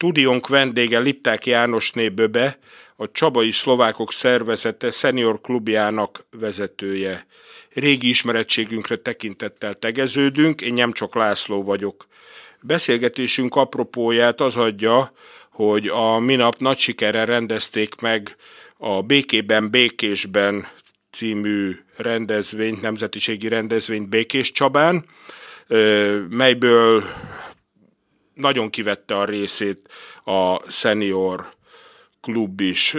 Stúdiónk vendége Lipták Jánosné Böbe, a Csabai Szlovákok Szervezete Senior Klubjának vezetője. Régi ismerettségünkre tekintettel tegeződünk, én nem csak László vagyok. Beszélgetésünk apropóját az adja, hogy a minap nagy sikerrel rendezték meg a Békében, Békésben című rendezvényt, nemzetiségi rendezvényt Békés Csabán, melyből nagyon kivette a részét a senior klub is.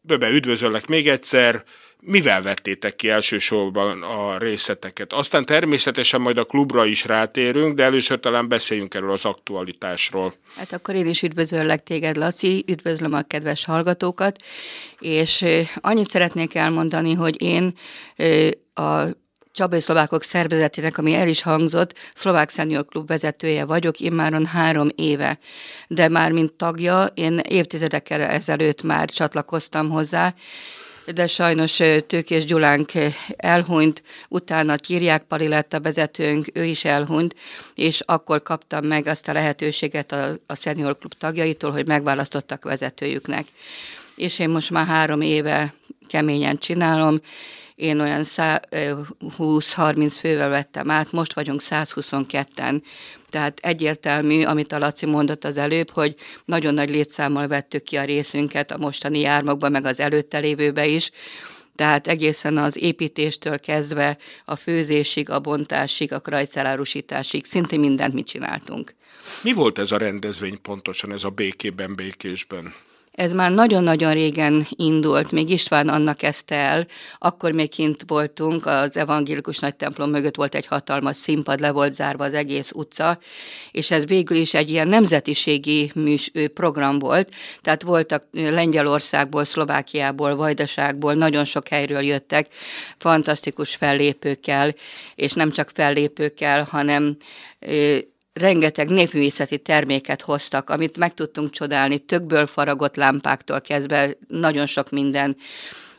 Böbe, üdvözöllek még egyszer. Mivel vettétek ki elsősorban a részleteket? Aztán természetesen majd a klubra is rátérünk, de először talán beszéljünk erről az aktualitásról. Hát akkor én is üdvözöllek téged, Laci, üdvözlöm a kedves hallgatókat, és annyit szeretnék elmondani, hogy én a Csabai Szlovákok Szervezetének, ami el is hangzott, Szlovák Senior Klub vezetője vagyok, immáron három éve. De már mint tagja, én évtizedekkel ezelőtt már csatlakoztam hozzá, de sajnos Tőkés Gyulánk elhunyt, utána Kirják Pali lett a vezetőnk, ő is elhunyt, és akkor kaptam meg azt a lehetőséget a, a Senior Klub tagjaitól, hogy megválasztottak vezetőjüknek. És én most már három éve keményen csinálom, én olyan 20-30 fővel vettem át, most vagyunk 122-en. Tehát egyértelmű, amit a Laci mondott az előbb, hogy nagyon nagy létszámmal vettük ki a részünket a mostani jármokban, meg az előtte lévőbe is, tehát egészen az építéstől kezdve a főzésig, a bontásig, a krajcelárusításig, szinte mindent mi csináltunk. Mi volt ez a rendezvény pontosan, ez a békében, békésben? Ez már nagyon-nagyon régen indult, még István annak kezdte el, akkor még kint voltunk, az evangélikus nagy templom mögött volt egy hatalmas színpad, le volt zárva az egész utca, és ez végül is egy ilyen nemzetiségi műs, program volt, tehát voltak Lengyelországból, Szlovákiából, Vajdaságból, nagyon sok helyről jöttek, fantasztikus fellépőkkel, és nem csak fellépőkkel, hanem rengeteg népművészeti terméket hoztak, amit meg tudtunk csodálni, tökből faragott lámpáktól kezdve, nagyon sok minden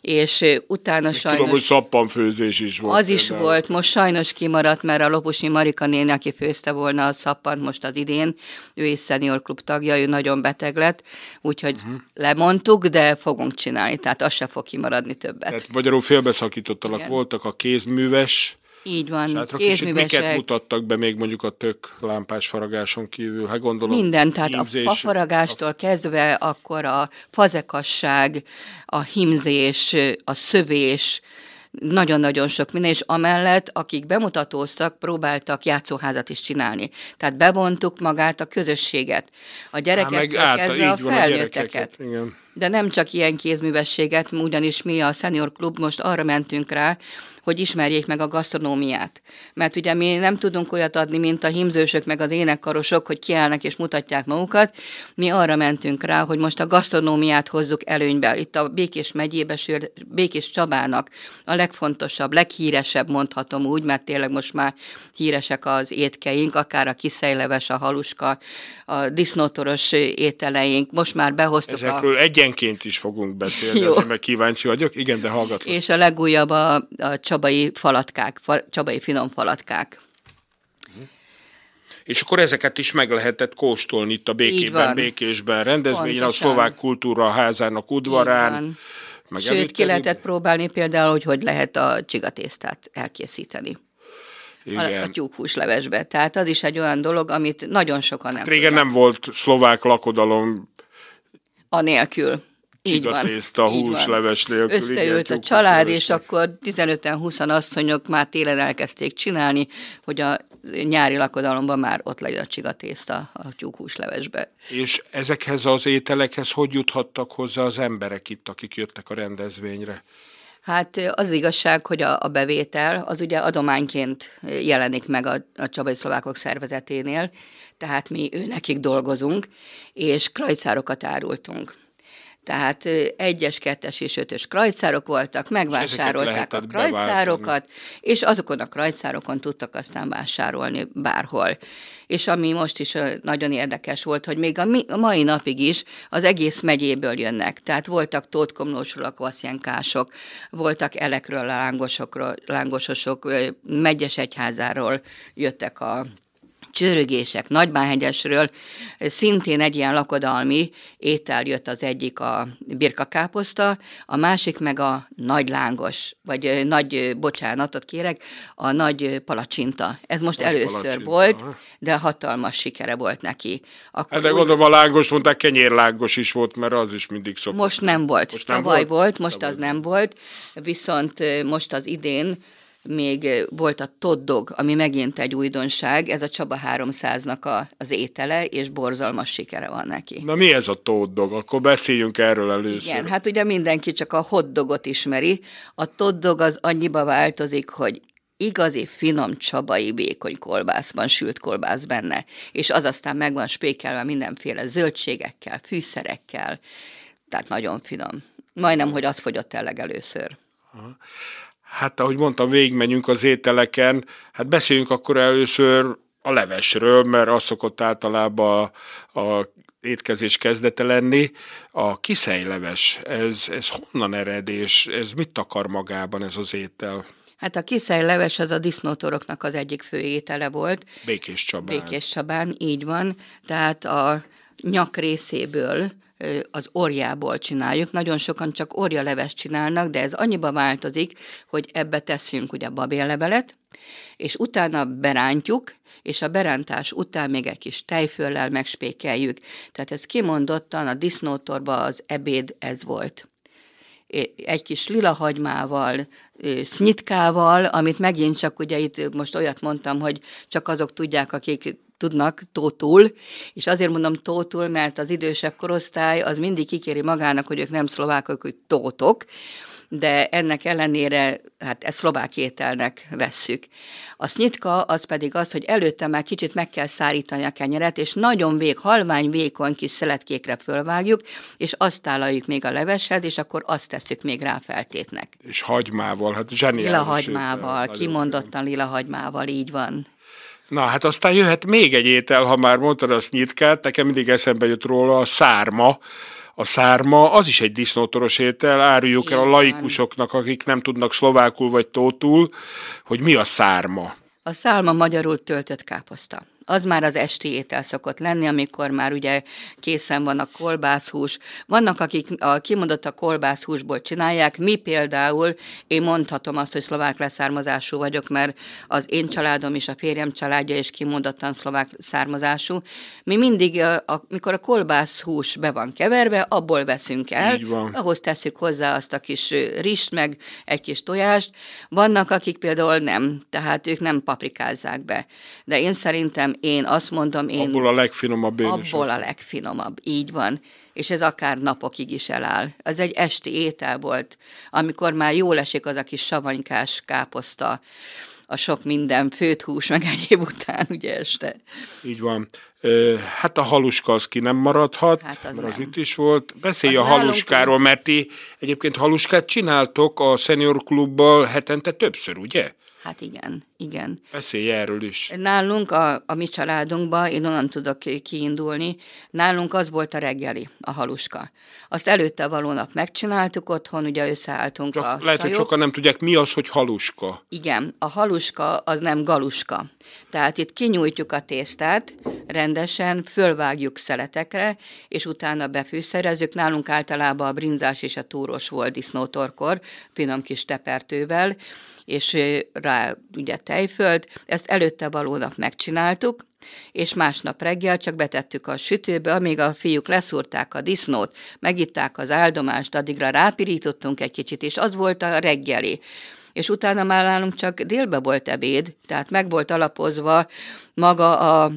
és utána Még sajnos... Tudom, hogy szappanfőzés is volt. Az is például. volt, most sajnos kimaradt, mert a Lopusi Marika néni, aki főzte volna a szappant most az idén, ő is senior klub tagja, ő nagyon beteg lett, úgyhogy uh-huh. lemondtuk, de fogunk csinálni, tehát az se fog kimaradni többet. Tehát magyarul félbeszakítottalak, voltak a kézműves így van, Sátrok, kézművesek. miket mutattak be még mondjuk a tök lámpás faragáson kívül? Hát gondolom, Minden, tehát hímzés, a fafaragástól a... kezdve akkor a fazekasság, a himzés, a szövés, nagyon-nagyon sok minden, és amellett, akik bemutatóztak, próbáltak játszóházat is csinálni. Tehát bevontuk magát a közösséget, a gyerekeket kezdve a felnőtteket. De nem csak ilyen kézművességet, ugyanis mi a Senior Klub most arra mentünk rá, hogy ismerjék meg a gasztronómiát. Mert ugye mi nem tudunk olyat adni, mint a himzősök meg az énekkarosok, hogy kiállnak és mutatják magukat. Mi arra mentünk rá, hogy most a gasztronómiát hozzuk előnybe. Itt a Békés megyébe, Békés Csabának a legfontosabb, leghíresebb mondhatom úgy, mert tényleg most már híresek az étkeink, akár a kiszejleves, a haluska, a disznótoros ételeink. Most már behoztuk Ezekről a... egyenként is fogunk beszélni, azért meg kíváncsi vagyok. Igen, de hallgatlak. És a legújabb a, a csabai falatkák, fa, csabai finom falatkák. És akkor ezeket is meg lehetett kóstolni itt a Békében, Békésben rendezvényen, a szlovák kultúra házának udvarán. Meg Sőt, ki lehetett próbálni például, hogy hogy lehet a csigatésztát elkészíteni. Igen. a, a tyúkhús levesbe. Tehát az is egy olyan dolog, amit nagyon sokan nem Régen tudnak. nem volt szlovák lakodalom. Anélkül. Így van. tészta, húsleves nélkül. Összeült igen, a család, és akkor 15-20 asszonyok már télen elkezdték csinálni, hogy a nyári lakodalomban már ott legyen a csigatészta a tyúkhúslevesbe. És ezekhez az ételekhez hogy juthattak hozzá az emberek itt, akik jöttek a rendezvényre? Hát az igazság, hogy a, a bevétel az ugye adományként jelenik meg a, a Csabai Szlovákok szervezeténél, tehát mi ő nekik dolgozunk, és krajcárokat árultunk. Tehát egyes, kettes és ötös krajcárok voltak, megvásárolták a krajcárokat, és azokon a krajcárokon tudtak aztán vásárolni bárhol. És ami most is nagyon érdekes volt, hogy még a mai napig is az egész megyéből jönnek. Tehát voltak tótkomlósról a kvaszjenkások, voltak elekről a lángososok, megyes egyházáról jöttek a csörögések. Nagybánhegyesről szintén egy ilyen lakodalmi étel jött az egyik a birkakáposzta, a másik meg a nagy lángos, vagy nagy, bocsánatot kérek, a nagy palacsinta. Ez most nagy először palacsinta. volt, de hatalmas sikere volt neki. Akkor hát de úgy... gondolom a lángos mondták, kenyérlángos is volt, mert az is mindig szokott. Most nem volt. Most nem Tavaly volt, volt most Tavaly az nem volt, viszont most az idén még volt a toddog, ami megint egy újdonság, ez a Csaba 300-nak a, az étele, és borzalmas sikere van neki. Na mi ez a toddog? Akkor beszéljünk erről először. Igen, hát ugye mindenki csak a hotdogot ismeri. A toddog az annyiba változik, hogy igazi finom csabai vékony kolbászban, sült kolbász benne, és az aztán meg van spékelve mindenféle zöldségekkel, fűszerekkel, tehát nagyon finom. Majdnem, hogy az fogyott el legelőször. Aha. Hát ahogy mondtam, végigmenjünk az ételeken, hát beszéljünk akkor először a levesről, mert az szokott általában a, a étkezés kezdete lenni. A kiszelyleves, ez, ez honnan ered, és ez mit takar magában ez az étel? Hát a kiszelyleves az a disznótoroknak az egyik fő étele volt. Békés Csabán. Békés Csabán, így van. Tehát a nyak részéből az orjából csináljuk. Nagyon sokan csak orjaleves csinálnak, de ez annyiba változik, hogy ebbe teszünk ugye babéllevelet, és utána berántjuk, és a berántás után még egy kis tejföllel megspékeljük. Tehát ez kimondottan a disznótorba az ebéd ez volt egy kis lila hagymával, sznitkával, amit megint csak ugye itt most olyat mondtam, hogy csak azok tudják, akik tudnak tótul, és azért mondom tótul, mert az idősebb korosztály az mindig kikéri magának, hogy ők nem szlovákok, hogy tótok, de ennek ellenére, hát ezt szlovák ételnek vesszük. A sznyitka az pedig az, hogy előtte már kicsit meg kell szárítani a kenyeret, és nagyon vég, halvány, vékony kis szeletkékre fölvágjuk, és azt tálaljuk még a leveshez, és akkor azt tesszük még rá feltétnek. És hagymával, hát zseniális. Lila hagymával, kimondottan lila hagymával, így van. Na, hát aztán jöhet még egy étel, ha már mondtad a nyitkát, nekem mindig eszembe jut róla a szárma. A szárma, az is egy disznótoros étel, áruljuk Igen. el a laikusoknak, akik nem tudnak szlovákul vagy tótul, hogy mi a szárma. A szálma magyarul töltött káposzta az már az esti étel szokott lenni, amikor már ugye készen van a kolbászhús. Vannak, akik a kimondott a kolbászhúsból csinálják, mi például, én mondhatom azt, hogy szlovák leszármazású vagyok, mert az én családom és a férjem családja is kimondottan szlovák származású. Mi mindig, amikor a kolbászhús be van keverve, abból veszünk el, ahhoz tesszük hozzá azt a kis rist, meg egy kis tojást. Vannak, akik például nem, tehát ők nem paprikázzák be. De én szerintem én azt mondom, én... Abból a legfinomabb én Abból a legfinomabb, így van. És ez akár napokig is eláll. Az egy esti étel volt, amikor már jól esik az a kis savanykás káposzta, a sok minden főt hús, meg egyéb után, ugye este. Így van. Hát a haluska az ki nem maradhat, hát az mert nem. az itt is volt. Beszélj az a haluskáról, mert ti egyébként haluskát csináltok a Senior Klubbal hetente többször, ugye? Hát igen, igen. Beszélj erről is. Nálunk, a, a mi családunkban, én onnan tudok kiindulni, nálunk az volt a reggeli, a haluska. Azt előtte való nap megcsináltuk otthon, ugye összeálltunk Csak a Lehet, csajok. hogy sokan nem tudják, mi az, hogy haluska. Igen, a haluska az nem galuska. Tehát itt kinyújtjuk a tésztát, rendesen fölvágjuk szeletekre, és utána befűszerezzük. Nálunk általában a brinzás és a túros volt disznótorkor, finom kis tepertővel, és rá ugye tejföld. Ezt előtte valónak megcsináltuk, és másnap reggel csak betettük a sütőbe, amíg a fiúk leszúrták a disznót, megitták az áldomást, addigra rápirítottunk egy kicsit, és az volt a reggeli és utána már nálunk csak délbe volt ebéd, tehát meg volt alapozva maga a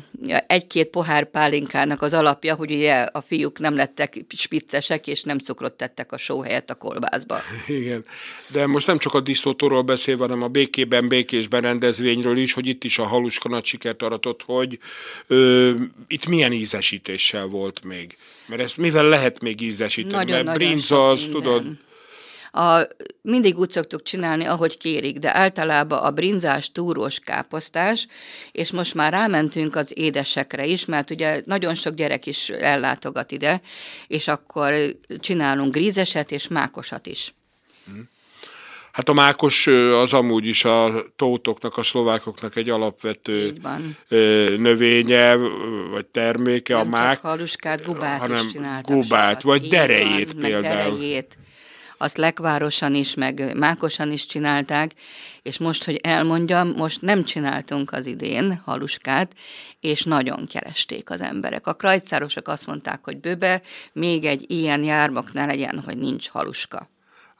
egy-két pohár pálinkának az alapja, hogy ugye a fiúk nem lettek spiccesek, és nem cukrot tettek a só helyett a kolbászba. Igen, de most nem csak a disztótorról beszél, hanem a békében, békésben rendezvényről is, hogy itt is a haluska nagy sikert aratott, hogy ö, itt milyen ízesítéssel volt még. Mert ezt mivel lehet még ízesíteni? Nagyon, Mert brinza, az, tudod, a, mindig úgy szoktuk csinálni, ahogy kérik, de általában a brinzás, túrós, káposztás, és most már rámentünk az édesekre is, mert ugye nagyon sok gyerek is ellátogat ide, és akkor csinálunk grízeset és mákosat is. Hát a mákos az amúgy is a tótoknak, a szlovákoknak egy alapvető növénye, vagy terméke, Nem a mák. Csak haluskát, gubát hanem is gubát, vagy Így derejét van, például. Derejét. Azt lekvárosan is, meg mákosan is csinálták, és most, hogy elmondjam, most nem csináltunk az idén haluskát, és nagyon keresték az emberek. A krajcárosok azt mondták, hogy bőbe, még egy ilyen jármak ne legyen, hogy nincs haluska.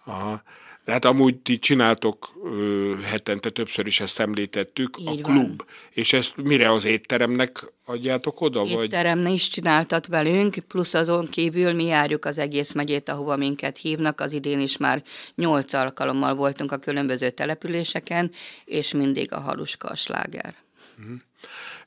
Aha. De hát amúgy ti csináltok ö, hetente többször is ezt említettük, Így a van. klub. És ezt mire az étteremnek adjátok oda? Vagy? Étterem is csináltat velünk, plusz azon kívül mi járjuk az egész megyét, ahova minket hívnak. Az idén is már nyolc alkalommal voltunk a különböző településeken, és mindig a haluska a sláger.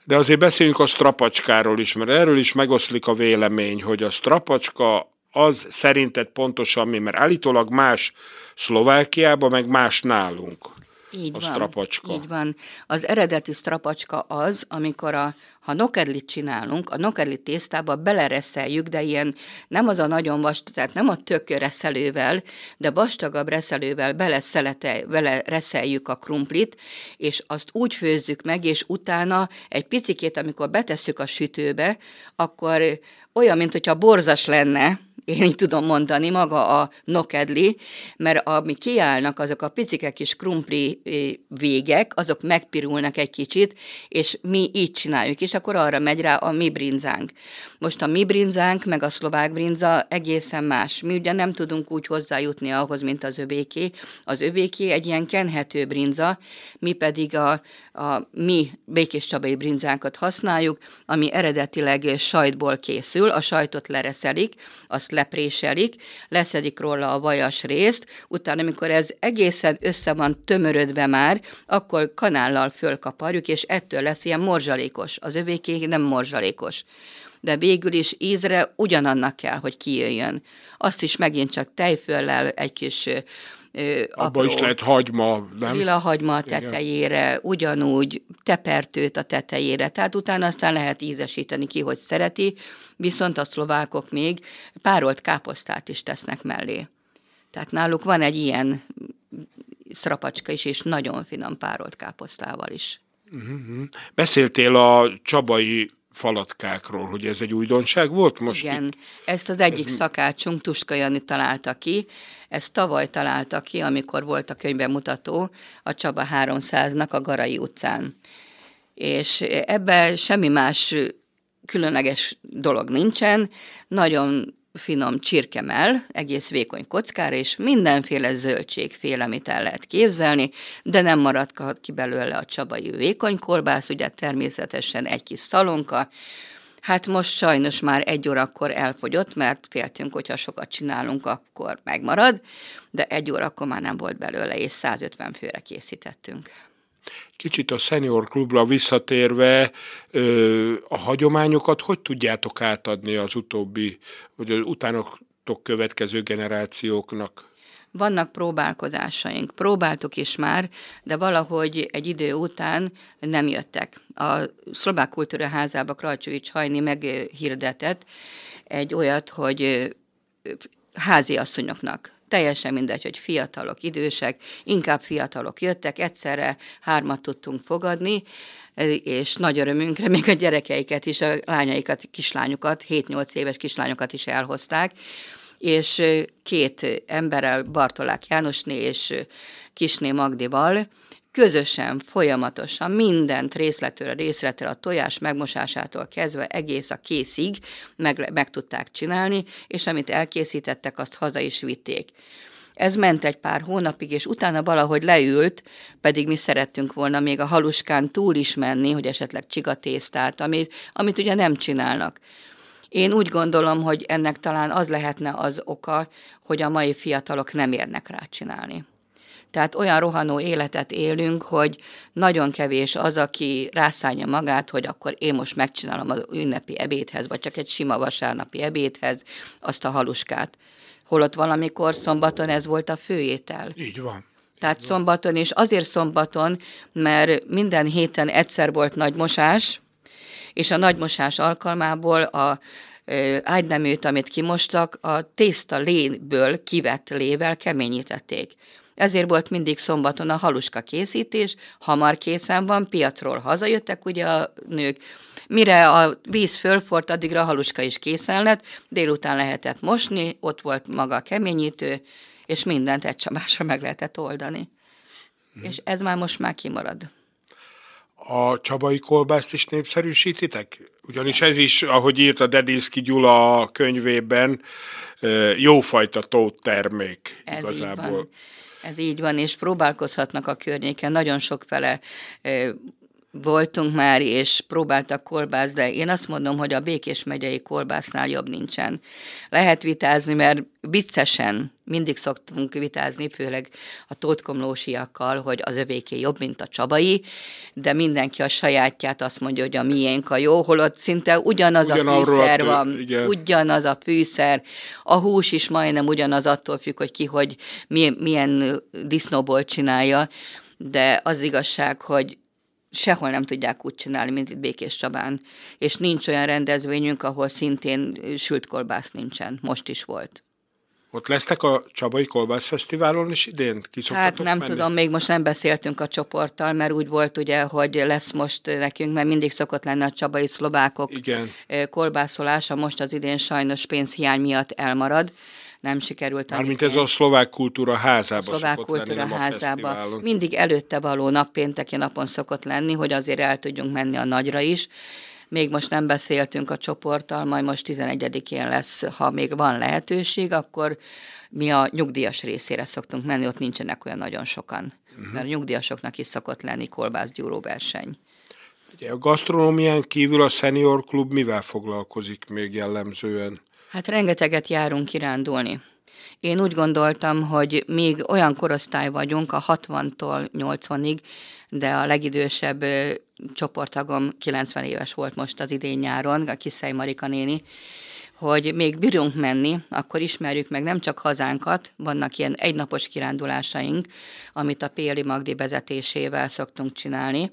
De azért beszéljünk a strapacskáról is, mert erről is megoszlik a vélemény, hogy a strapacska az szerinted pontosan mi, mert állítólag más Szlovákiában, meg más nálunk. Így A van. strapacska. Így van. Az eredeti strapacska az, amikor a, ha nokedlit csinálunk, a nokedlit tésztába belereszeljük, de ilyen nem az a nagyon vastag, tehát nem a tök reszelővel, de vastagabb reszelővel beleszelete, bele reszeljük a krumplit, és azt úgy főzzük meg, és utána egy picikét, amikor betesszük a sütőbe, akkor olyan, mint hogyha borzas lenne, én így tudom mondani, maga a nokedli, mert ami kiállnak, azok a picike kis krumpli végek, azok megpirulnak egy kicsit, és mi így csináljuk, és akkor arra megy rá a mi brinzánk. Most a mi brinzánk, meg a szlovák brinza egészen más. Mi ugye nem tudunk úgy hozzájutni ahhoz, mint az övéké. Az övéké egy ilyen kenhető brinza, mi pedig a, a mi békés csabai brinzánkat használjuk, ami eredetileg sajtból készül, a sajtot lereszelik, azt lepréselik, leszedik róla a vajas részt, utána, amikor ez egészen össze van tömörödve már, akkor kanállal fölkaparjuk, és ettől lesz ilyen morzsalékos. Az övéké nem morzsalékos de végül is ízre ugyanannak kell, hogy kijöjjön. Azt is megint csak tejföllel, egy kis Abba is lehet hagyma, nem? lila hagyma a tetejére, ugyanúgy tepertőt a tetejére, tehát utána aztán lehet ízesíteni ki, hogy szereti, viszont a szlovákok még párolt káposztát is tesznek mellé. Tehát náluk van egy ilyen szrapacska is, és nagyon finom párolt káposztával is. Beszéltél a csabai falatkákról, hogy ez egy újdonság volt most? Igen, itt? ezt az egyik szakácsunk, Tuska Jani találta ki, ezt tavaly találta ki, amikor volt a könyvemutató a Csaba 300-nak a Garai utcán. És ebben semmi más különleges dolog nincsen, nagyon finom csirkemel, egész vékony kockára, és mindenféle zöldségféle, amit el lehet képzelni, de nem maradhat ki belőle a csabai vékony kolbász, ugye természetesen egy kis szalonka, Hát most sajnos már egy órakor elfogyott, mert féltünk, hogyha sokat csinálunk, akkor megmarad, de egy órakor már nem volt belőle, és 150 főre készítettünk. Kicsit a senior klubra visszatérve, a hagyományokat hogy tudjátok átadni az utóbbi, vagy az utánotok következő generációknak? Vannak próbálkozásaink. Próbáltuk is már, de valahogy egy idő után nem jöttek. A Szlovák Kultúra Házába Krajcsovics Hajni meghirdetett egy olyat, hogy házi asszonyoknak. Teljesen mindegy, hogy fiatalok, idősek, inkább fiatalok jöttek, egyszerre hármat tudtunk fogadni, és nagy örömünkre még a gyerekeiket is, a lányaikat, kislányokat, 7-8 éves kislányokat is elhozták, és két emberrel, Bartolák Jánosné és Kisné Magdival közösen, folyamatosan mindent részletről részletre, a tojás megmosásától kezdve egész a készig meg, meg tudták csinálni, és amit elkészítettek, azt haza is vitték. Ez ment egy pár hónapig, és utána valahogy leült, pedig mi szerettünk volna még a haluskán túl is menni, hogy esetleg csigatésztát, amit, amit ugye nem csinálnak. Én úgy gondolom, hogy ennek talán az lehetne az oka, hogy a mai fiatalok nem érnek rá csinálni. Tehát olyan rohanó életet élünk, hogy nagyon kevés az, aki rászállja magát, hogy akkor én most megcsinálom az ünnepi ebédhez, vagy csak egy sima vasárnapi ebédhez azt a haluskát. Holott valamikor szombaton ez volt a főétel. Így van. Tehát szombaton, és azért szombaton, mert minden héten egyszer volt nagy mosás, és a nagy mosás alkalmából a ágyneműt, amit kimostak, a tészta léből kivett lével keményítették. Ezért volt mindig szombaton a haluska készítés, hamar készen van, piacról hazajöttek ugye a nők, mire a víz fölfort, addigra a haluska is készen lett, délután lehetett mosni, ott volt maga a keményítő, és mindent egy csapásra meg lehetett oldani. Hmm. És ez már most már kimarad. A csabai kolbászt is népszerűsítitek? Ugyanis ez is, ahogy írta Dedinszki Gyula a könyvében, jófajta tót termék ez igazából. Így van. Ez így van, és próbálkozhatnak a környéken. Nagyon sokfele voltunk már, és próbáltak kolbász, de én azt mondom, hogy a Békés megyei kolbásznál jobb nincsen. Lehet vitázni, mert viccesen mindig szoktunk vitázni, főleg a tótkomlósiakkal, hogy az övéké jobb, mint a csabai, de mindenki a sajátját azt mondja, hogy a miénk a jó, holott szinte ugyanaz Ugyan a fűszer van, igen. ugyanaz a fűszer, a hús is majdnem ugyanaz attól függ, hogy ki, hogy milyen, milyen disznóból csinálja, de az igazság, hogy sehol nem tudják úgy csinálni, mint itt Békés Csabán. És nincs olyan rendezvényünk, ahol szintén sült kolbász nincsen. Most is volt. Ott lesztek a Csabai Kolbász Fesztiválon is idén? Hát nem menni? tudom, még most nem beszéltünk a csoporttal, mert úgy volt ugye, hogy lesz most nekünk, mert mindig szokott lenni a Csabai szlovákok Igen. kolbászolása, most az idén sajnos pénzhiány miatt elmarad nem sikerült. Mármint ez a szlovák kultúra házába szlovák kultúra lenni, házába. Mindig előtte való nap, pénteki napon szokott lenni, hogy azért el tudjunk menni a nagyra is. Még most nem beszéltünk a csoporttal, majd most 11-én lesz, ha még van lehetőség, akkor mi a nyugdíjas részére szoktunk menni, ott nincsenek olyan nagyon sokan. Uh-huh. Mert a nyugdíjasoknak is szokott lenni kolbászgyúró verseny. Ugye a gasztronómián kívül a senior klub mivel foglalkozik még jellemzően? Hát rengeteget járunk kirándulni. Én úgy gondoltam, hogy még olyan korosztály vagyunk, a 60-tól 80-ig, de a legidősebb csoporttagom 90 éves volt most az idén nyáron, a Kiszely Marika néni, hogy még bírunk menni, akkor ismerjük meg nem csak hazánkat, vannak ilyen egynapos kirándulásaink, amit a Péli Magdi vezetésével szoktunk csinálni,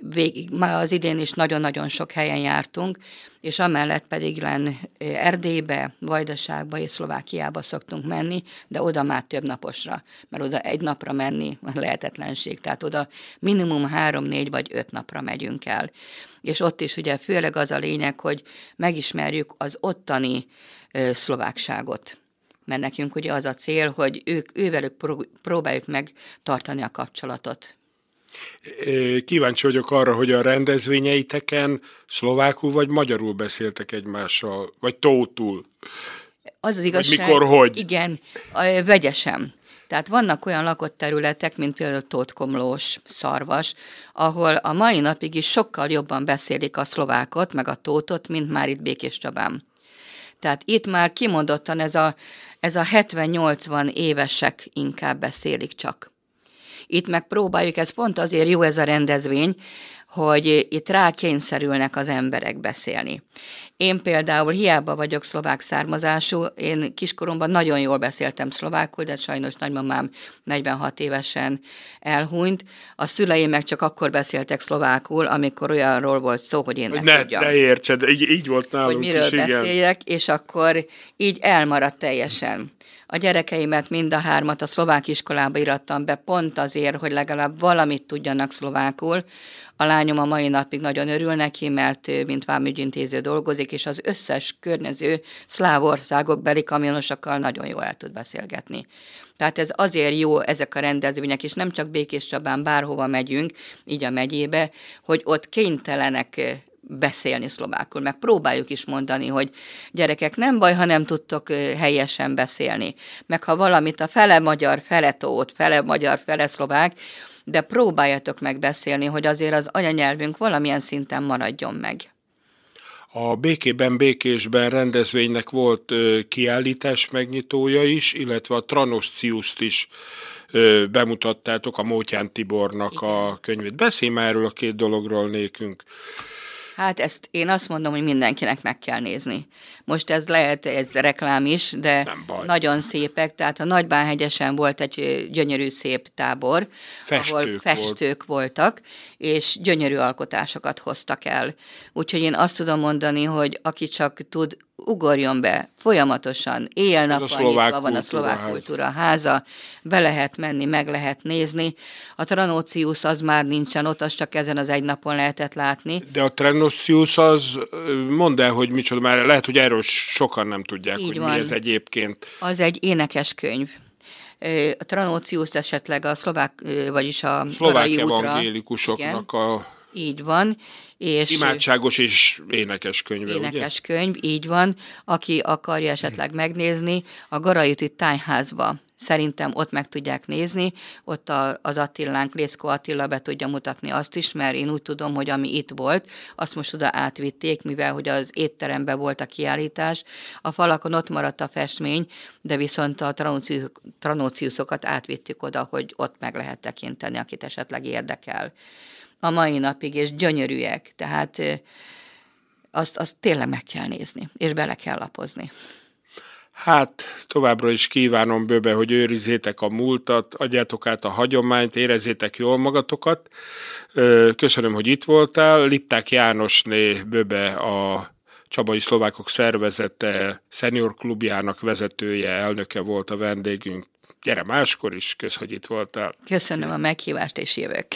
végig, már az idén is nagyon-nagyon sok helyen jártunk, és amellett pedig len Erdélybe, Vajdaságba és Szlovákiába szoktunk menni, de oda már több naposra, mert oda egy napra menni lehetetlenség, tehát oda minimum három, négy vagy öt napra megyünk el. És ott is ugye főleg az a lényeg, hogy megismerjük az ottani szlovákságot mert nekünk ugye az a cél, hogy ők, ővelük próbáljuk meg tartani a kapcsolatot. Kíváncsi vagyok arra, hogy a rendezvényeiteken szlovákul vagy magyarul beszéltek egymással, vagy tótul. Az az igazság. Vagy mikor, hogy? Igen, vegyesem. Tehát vannak olyan lakott területek, mint például Tótkomlós, Szarvas, ahol a mai napig is sokkal jobban beszélik a szlovákot, meg a tótot, mint már itt Békés Csabán. Tehát itt már kimondottan ez a, ez a 70-80 évesek inkább beszélik csak. Itt meg próbáljuk, ez pont azért jó ez a rendezvény, hogy itt rákényszerülnek az emberek beszélni. Én például hiába vagyok szlovák származású, én kiskoromban nagyon jól beszéltem szlovákul, de sajnos nagymamám 46 évesen elhunyt. A szüleim meg csak akkor beszéltek szlovákul, amikor olyanról volt szó, hogy én hogy ne, tudjam. Ne értsed, így, így volt nálunk Hogy miről is, beszéljek, igen. és akkor így elmaradt teljesen. A gyerekeimet mind a hármat a szlovák iskolába irattam be, pont azért, hogy legalább valamit tudjanak szlovákul. A lányom a mai napig nagyon örül neki, mert mint vámügyintéző dolgozik, és az összes környező szláv országok beli kamionosokkal nagyon jól el tud beszélgetni. Tehát ez azért jó ezek a rendezvények, és nem csak Békés Csabán, bárhova megyünk, így a megyébe, hogy ott kénytelenek beszélni szlovákul, meg próbáljuk is mondani, hogy gyerekek, nem baj, ha nem tudtok helyesen beszélni, meg ha valamit a fele magyar, fele tót, fele magyar, fele szlovák, de próbáljatok meg beszélni, hogy azért az anyanyelvünk valamilyen szinten maradjon meg. A Békében Békésben rendezvénynek volt ö, kiállítás megnyitója is, illetve a Tranosciuszt is ö, bemutattátok, a Mótyán Tibornak Igen. a könyvét. Beszélj már erről a két dologról nékünk. Hát ezt én azt mondom, hogy mindenkinek meg kell nézni. Most ez lehet, ez reklám is, de nagyon szépek. Tehát a Nagybánhegyesen volt egy gyönyörű szép tábor, festők ahol festők volt. voltak, és gyönyörű alkotásokat hoztak el. Úgyhogy én azt tudom mondani, hogy aki csak tud ugorjon be folyamatosan, éjjel-nappal nyitva van a szlovák kultúra háza, be lehet menni, meg lehet nézni. A Tranócius az már nincsen ott, az csak ezen az egy napon lehetett látni. De a Tranócius az, mondd el, hogy micsoda, már lehet, hogy erről sokan nem tudják, Így hogy van. mi ez egyébként. Az egy énekes könyv. A Tranócius esetleg a szlovák, vagyis a szlovák evangélikusoknak a így van. És Imádságos és énekes könyve, Énekes ugye? könyv, így van. Aki akarja esetleg megnézni, a Garajuti tájházba szerintem ott meg tudják nézni, ott a, az Attilánk, Lészko Attila be tudja mutatni azt is, mert én úgy tudom, hogy ami itt volt, azt most oda átvitték, mivel hogy az étteremben volt a kiállítás, a falakon ott maradt a festmény, de viszont a tranóciuszokat átvittük oda, hogy ott meg lehet tekinteni, akit esetleg érdekel a mai napig, és gyönyörűek, tehát azt, azt tényleg meg kell nézni, és bele kell lapozni. Hát továbbra is kívánom bőbe, hogy őrizzétek a múltat, adjátok át a hagyományt, érezzétek jól magatokat. Köszönöm, hogy itt voltál. Lipták Jánosné bőbe a Csabai Szlovákok szervezete, senior klubjának vezetője, elnöke volt a vendégünk. Gyere máskor is, kösz, hogy itt voltál. Köszönöm Szia. a meghívást, és jövök.